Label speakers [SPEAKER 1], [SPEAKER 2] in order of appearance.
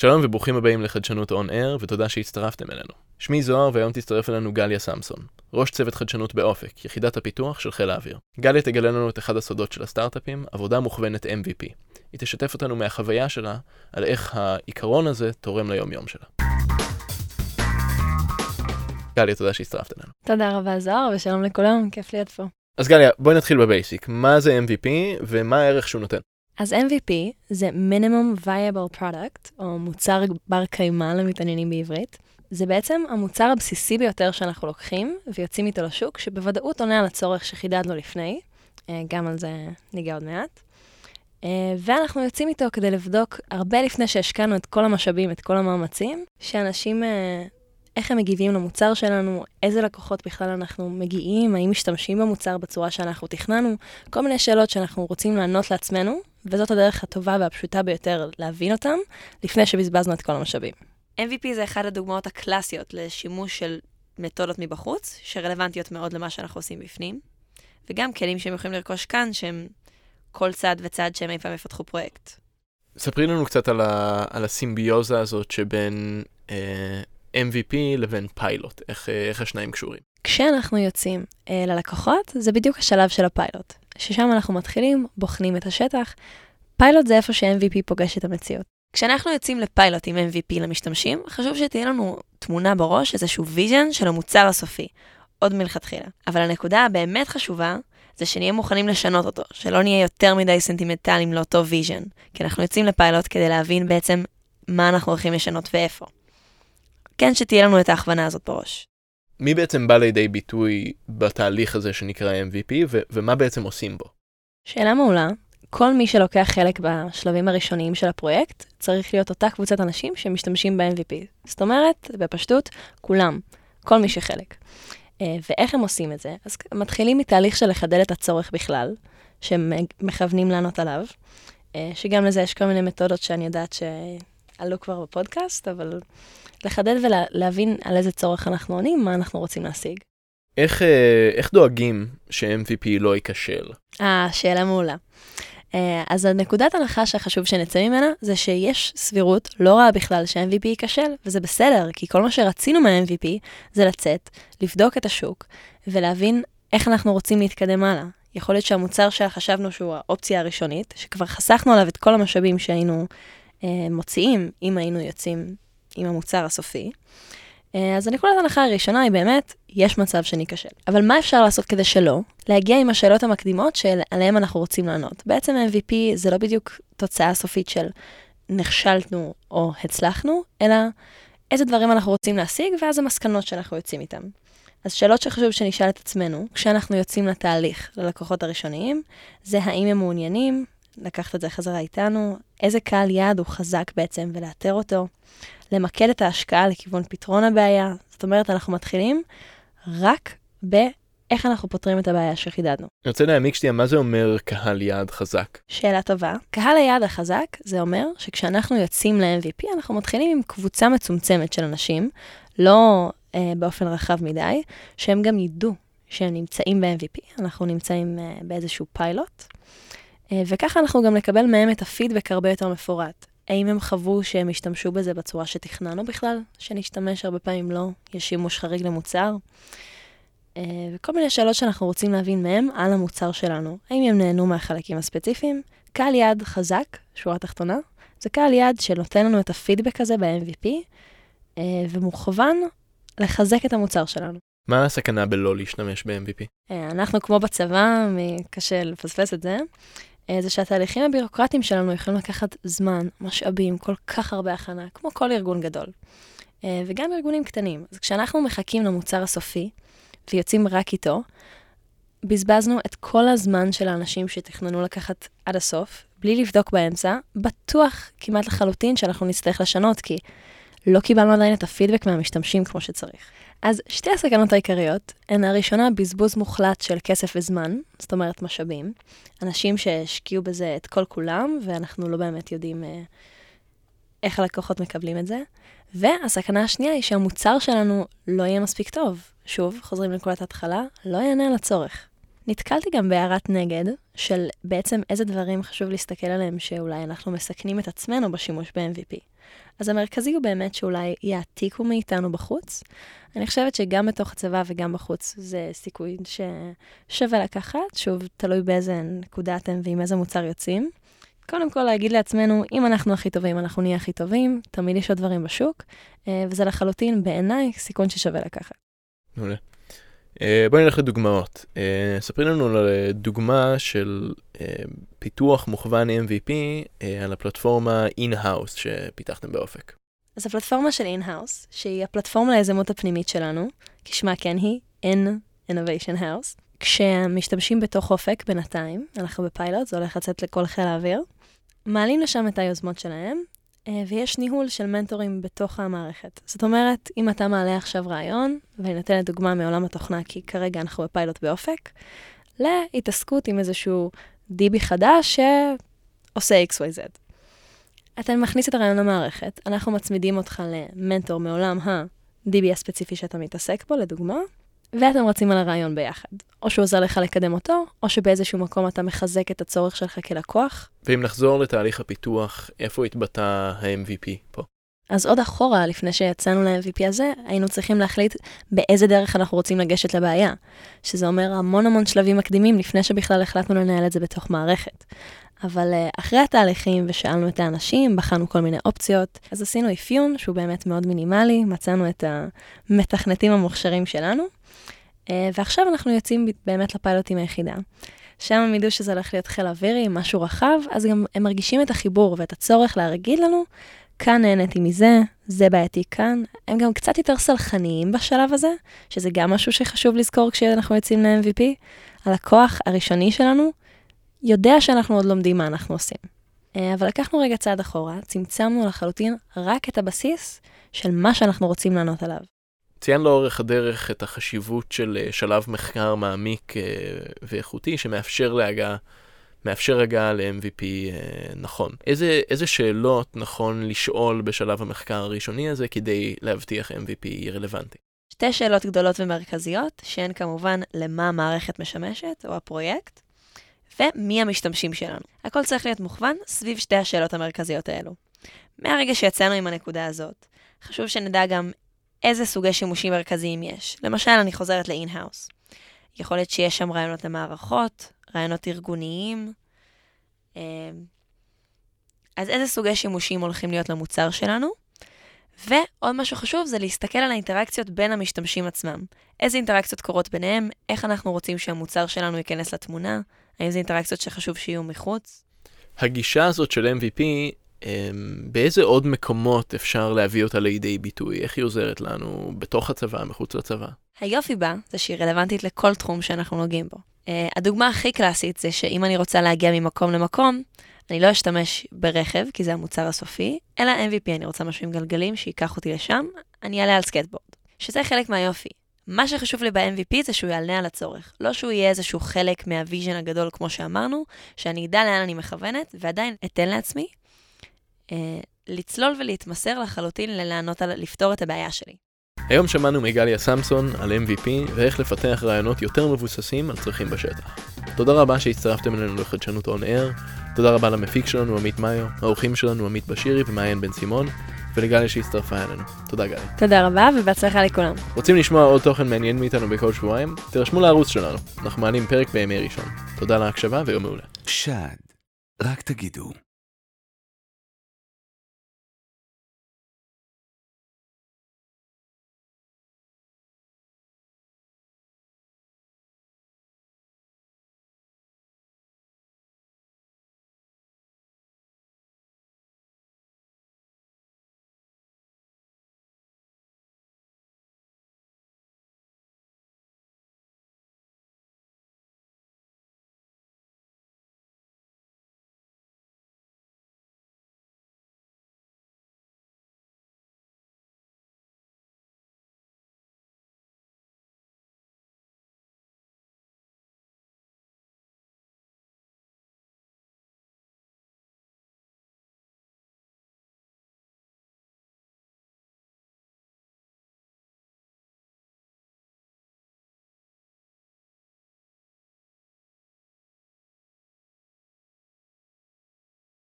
[SPEAKER 1] שלום וברוכים הבאים לחדשנות און אר, ותודה שהצטרפתם אלינו. שמי זוהר, והיום תצטרף אלינו גליה סמסון, ראש צוות חדשנות באופק, יחידת הפיתוח של חיל האוויר. גליה תגלה לנו את אחד הסודות של הסטארט-אפים, עבודה מוכוונת MVP. היא תשתף אותנו מהחוויה שלה, על איך העיקרון הזה תורם ליום-יום שלה. גליה, תודה שהצטרפת אלינו.
[SPEAKER 2] תודה רבה זוהר, ושלום לכולם, כיף להיות פה.
[SPEAKER 1] אז גליה, בואי נתחיל בבייסיק. מה זה MVP ומה הערך שהוא נותן?
[SPEAKER 2] אז MVP זה Minimum Viable Product, או מוצר בר קיימא למתעניינים בעברית. זה בעצם המוצר הבסיסי ביותר שאנחנו לוקחים ויוצאים איתו לשוק, שבוודאות עונה על הצורך שחידדנו לפני, אה, גם על זה ניגע עוד מעט. אה, ואנחנו יוצאים איתו כדי לבדוק, הרבה לפני שהשקענו את כל המשאבים, את כל המאמצים, שאנשים, אה, איך הם מגיבים למוצר שלנו, איזה לקוחות בכלל אנחנו מגיעים, האם משתמשים במוצר בצורה שאנחנו תכננו, כל מיני שאלות שאנחנו רוצים לענות לעצמנו, וזאת הדרך הטובה והפשוטה ביותר להבין אותם, לפני שבזבזנו את כל המשאבים. MVP זה אחת הדוגמאות הקלאסיות לשימוש של מתודות מבחוץ, שרלוונטיות מאוד למה שאנחנו עושים בפנים, וגם כלים שהם יכולים לרכוש כאן, שהם כל צד וצד שהם אי פעם יפתחו פרויקט.
[SPEAKER 1] ספרי לנו קצת על, ה, על הסימביוזה הזאת שבין אה, MVP לבין פיילוט, איך, אה, איך השניים קשורים.
[SPEAKER 2] כשאנחנו יוצאים אה, ללקוחות, זה בדיוק השלב של הפיילוט, ששם אנחנו מתחילים, בוחנים את השטח. פיילוט זה איפה ש-MVP פוגש את המציאות. כשאנחנו יוצאים לפיילוט עם MVP למשתמשים, חשוב שתהיה לנו תמונה בראש, איזשהו vision של המוצר הסופי, עוד מלכתחילה. אבל הנקודה הבאמת חשובה, זה שנהיה מוכנים לשנות אותו, שלא נהיה יותר מדי סנטימנטליים לאותו vision, כי אנחנו יוצאים לפיילוט כדי להבין בעצם מה אנחנו הולכים לשנות ואיפה. כן שתהיה לנו את ההכוונה הזאת בראש.
[SPEAKER 1] מי בעצם בא לידי ביטוי בתהליך הזה שנקרא MVP, ו- ומה בעצם עושים בו?
[SPEAKER 2] שאלה מעולה. כל מי שלוקח חלק בשלבים הראשוניים של הפרויקט, צריך להיות אותה קבוצת אנשים שמשתמשים ב-MVP. זאת אומרת, בפשטות, כולם, כל מי שחלק. אה, ואיך הם עושים את זה? אז מתחילים מתהליך של לחדד את הצורך בכלל, שהם מכוונים לענות עליו, אה, שגם לזה יש כל מיני מתודות שאני יודעת שעלו כבר בפודקאסט, אבל לחדד ולהבין על איזה צורך אנחנו עונים, מה אנחנו רוצים להשיג.
[SPEAKER 1] איך, אה, איך דואגים ש-MVP לא ייכשל?
[SPEAKER 2] אה, שאלה מעולה. אז הנקודת הנחה שחשוב שנצא ממנה זה שיש סבירות לא רעה בכלל ש-MVP ייכשל, וזה בסדר, כי כל מה שרצינו מה-MVP זה לצאת, לבדוק את השוק ולהבין איך אנחנו רוצים להתקדם הלאה. יכול להיות שהמוצר שחשבנו שהוא האופציה הראשונית, שכבר חסכנו עליו את כל המשאבים שהיינו אה, מוציאים אם היינו יוצאים עם המוצר הסופי. אה, אז הנקודת ההנחה הראשונה היא באמת, יש מצב שניכשל. אבל מה אפשר לעשות כדי שלא? להגיע עם השאלות המקדימות שעליהן אנחנו רוצים לענות. בעצם MVP זה לא בדיוק תוצאה סופית של נכשלנו או הצלחנו, אלא איזה דברים אנחנו רוצים להשיג, ואז המסקנות שאנחנו יוצאים איתן. אז שאלות שחשוב שנשאל את עצמנו, כשאנחנו יוצאים לתהליך ללקוחות הראשוניים, זה האם הם מעוניינים לקחת את זה חזרה איתנו, איזה קהל יעד הוא חזק בעצם ולאתר אותו, למקד את ההשקעה לכיוון פתרון הבעיה. זאת אומרת, אנחנו מתחילים רק באיך אנחנו פותרים את הבעיה שחידדנו.
[SPEAKER 1] אני רוצה להעמיק שנייה, מה זה אומר קהל יעד חזק?
[SPEAKER 2] שאלה טובה. קהל היעד החזק, זה אומר שכשאנחנו יוצאים ל-MVP, אנחנו מתחילים עם קבוצה מצומצמת של אנשים, לא אה, באופן רחב מדי, שהם גם ידעו שהם נמצאים ב-MVP, אנחנו נמצאים אה, באיזשהו פיילוט, וככה אנחנו גם נקבל מהם את הפידבק הרבה יותר מפורט. האם הם חוו שהם השתמשו בזה בצורה שתכננו בכלל, שנשתמש הרבה פעמים לא, יש שימוש חריג למוצר, אה, וכל מיני שאלות שאנחנו רוצים להבין מהם על המוצר שלנו. האם הם נהנו מהחלקים הספציפיים? קהל יעד חזק, שורה תחתונה, זה קהל יעד שנותן לנו את הפידבק הזה ב-MVP, אה, ומוכוון לחזק את המוצר שלנו.
[SPEAKER 1] מה הסכנה בלא להשתמש ב-MVP?
[SPEAKER 2] אנחנו כמו בצבא, קשה לפספס את זה. אה, זה שהתהליכים הבירוקרטיים שלנו יכולים לקחת זמן, משאבים, כל כך הרבה הכנה, כמו כל ארגון גדול. אה, וגם ארגונים קטנים. אז כשאנחנו מחכים למוצר הסופי ויוצאים רק איתו, בזבזנו את כל הזמן של האנשים שתכננו לקחת עד הסוף, בלי לבדוק באמצע, בטוח כמעט לחלוטין שאנחנו נצטרך לשנות, כי לא קיבלנו עדיין את הפידבק מהמשתמשים כמו שצריך. אז שתי הסכנות העיקריות הן הראשונה, בזבוז מוחלט של כסף וזמן, זאת אומרת משאבים. אנשים שהשקיעו בזה את כל כולם, ואנחנו לא באמת יודעים אה, איך הלקוחות מקבלים את זה. והסכנה השנייה היא שהמוצר שלנו לא יהיה מספיק טוב. שוב, חוזרים לנקודת ההתחלה, לא יענה על הצורך. נתקלתי גם בהערת נגד, של בעצם איזה דברים חשוב להסתכל עליהם שאולי אנחנו מסכנים את עצמנו בשימוש ב-MVP. אז המרכזי הוא באמת שאולי יעתיקו מאיתנו בחוץ. אני חושבת שגם בתוך הצבא וגם בחוץ זה סיכוי ששווה לקחת, שוב, תלוי באיזה נקודה אתם ועם איזה מוצר יוצאים. קודם כל להגיד לעצמנו, אם אנחנו הכי טובים, אנחנו נהיה הכי טובים, תמיד יש עוד דברים בשוק, אה, וזה לחלוטין בעיניי סיכון ששווה לקחת.
[SPEAKER 1] מעולה. אה, בואי נלך לדוגמאות. אה, ספרי לנו על דוגמה של פיתוח מוכוון MVP על הפלטפורמה In-House שפיתחתם באופק.
[SPEAKER 2] אז הפלטפורמה של In-House, שהיא הפלטפורמה ליזמות הפנימית שלנו, כשמה כן היא In Innovation House, כשמשתמשים בתוך אופק בינתיים, אנחנו בפיילוט, זה הולך לצאת לכל חיל האוויר, מעלים לשם את היוזמות שלהם, אה, ויש ניהול של מנטורים בתוך המערכת. זאת אומרת, אם אתה מעלה עכשיו רעיון, ואני נותנת דוגמה מעולם התוכנה, כי כרגע אנחנו בפיילוט באופק, להתעסקות עם איזשהו דיבי חדש שעושה XYZ. אתה מכניס את הרעיון למערכת, אנחנו מצמידים אותך למנטור מעולם ה-DB הספציפי שאתה מתעסק בו, לדוגמה, ואתם רצים על הרעיון ביחד. או שהוא עוזר לך לקדם אותו, או שבאיזשהו מקום אתה מחזק את הצורך שלך כלקוח.
[SPEAKER 1] ואם נחזור לתהליך הפיתוח, איפה התבטא ה-MVP פה?
[SPEAKER 2] אז עוד אחורה, לפני שיצאנו ל-MVP הזה, היינו צריכים להחליט באיזה דרך אנחנו רוצים לגשת לבעיה. שזה אומר המון המון שלבים מקדימים לפני שבכלל החלטנו לנהל את זה בתוך מערכת. אבל uh, אחרי התהליכים ושאלנו את האנשים, בחנו כל מיני אופציות, אז עשינו אפיון שהוא באמת מאוד מינימלי, מצאנו את המתכנתים המוכשרים שלנו, uh, ועכשיו אנחנו יוצאים באמת לפיילוט עם היחידה. שם הם ידעו שזה הולך להיות חיל אווירי, משהו רחב, אז גם הם מרגישים את החיבור ואת הצורך להגיד לנו, כאן נהניתי מזה, זה בעייתי כאן. הם גם קצת יותר סלחניים בשלב הזה, שזה גם משהו שחשוב לזכור כשאנחנו יוצאים ל-MVP. הלקוח הראשוני שלנו יודע שאנחנו עוד לומדים מה אנחנו עושים. אה, אבל לקחנו רגע צעד אחורה, צמצמנו לחלוטין רק את הבסיס של מה שאנחנו רוצים לענות עליו.
[SPEAKER 1] ציין לאורך הדרך את החשיבות של אה, שלב מחקר מעמיק אה, ואיכותי שמאפשר להגעה, מאפשר הגעה ל-MVP נכון. איזה, איזה שאלות נכון לשאול בשלב המחקר הראשוני הזה כדי להבטיח MVP רלוונטי?
[SPEAKER 2] שתי שאלות גדולות ומרכזיות, שהן כמובן למה המערכת משמשת, או הפרויקט, ומי המשתמשים שלנו. הכל צריך להיות מוכוון סביב שתי השאלות המרכזיות האלו. מהרגע שיצאנו עם הנקודה הזאת, חשוב שנדע גם איזה סוגי שימושים מרכזיים יש. למשל, אני חוזרת ל-in-house. יכול להיות שיש שם רעיונות למערכות, רעיונות ארגוניים. אה, אז איזה סוגי שימושים הולכים להיות למוצר שלנו? ועוד משהו חשוב זה להסתכל על האינטראקציות בין המשתמשים עצמם. איזה אינטראקציות קורות ביניהם, איך אנחנו רוצים שהמוצר שלנו ייכנס לתמונה, האם זה אינטראקציות שחשוב שיהיו מחוץ?
[SPEAKER 1] הגישה הזאת של MVP, אמ, באיזה עוד מקומות אפשר להביא אותה לידי ביטוי? איך היא עוזרת לנו בתוך הצבא, מחוץ לצבא?
[SPEAKER 2] היופי בה זה שהיא רלוונטית לכל תחום שאנחנו נוגעים בו. אה, הדוגמה הכי קלאסית זה שאם אני רוצה להגיע ממקום למקום, אני לא אשתמש ברכב, כי זה המוצר הסופי, אלא MVP, אני רוצה משהו עם גלגלים שייקח אותי לשם, אני אעלה על סקייטבורד. שזה חלק מהיופי. מה שחשוב לי ב-MVP זה שהוא יענה על הצורך. לא שהוא יהיה איזשהו חלק מה vision הגדול, כמו שאמרנו, שאני אדע לאן אני מכוונת, ועדיין אתן לעצמי אה, לצלול ולהתמסר לחלוטין ללענות על, לפתור את הבעיה שלי.
[SPEAKER 1] היום שמענו מגליה סמסון על MVP ואיך לפתח רעיונות יותר מבוססים על צרכים בשטח. תודה רבה שהצטרפתם אלינו לחדשנות און אייר, תודה רבה למפיק שלנו עמית מאיו, האורחים שלנו עמית בשירי ומעיין בן סימון, ולגלי שהצטרפה אלינו. תודה גלי.
[SPEAKER 2] תודה רבה ובהצלחה לכולם.
[SPEAKER 1] רוצים לשמוע עוד תוכן מעניין מאיתנו בכל שבועיים? תירשמו לערוץ שלנו, אנחנו מעלים פרק בימי ראשון. תודה על ההקשבה ויום מעולה. שד, רק תגידו.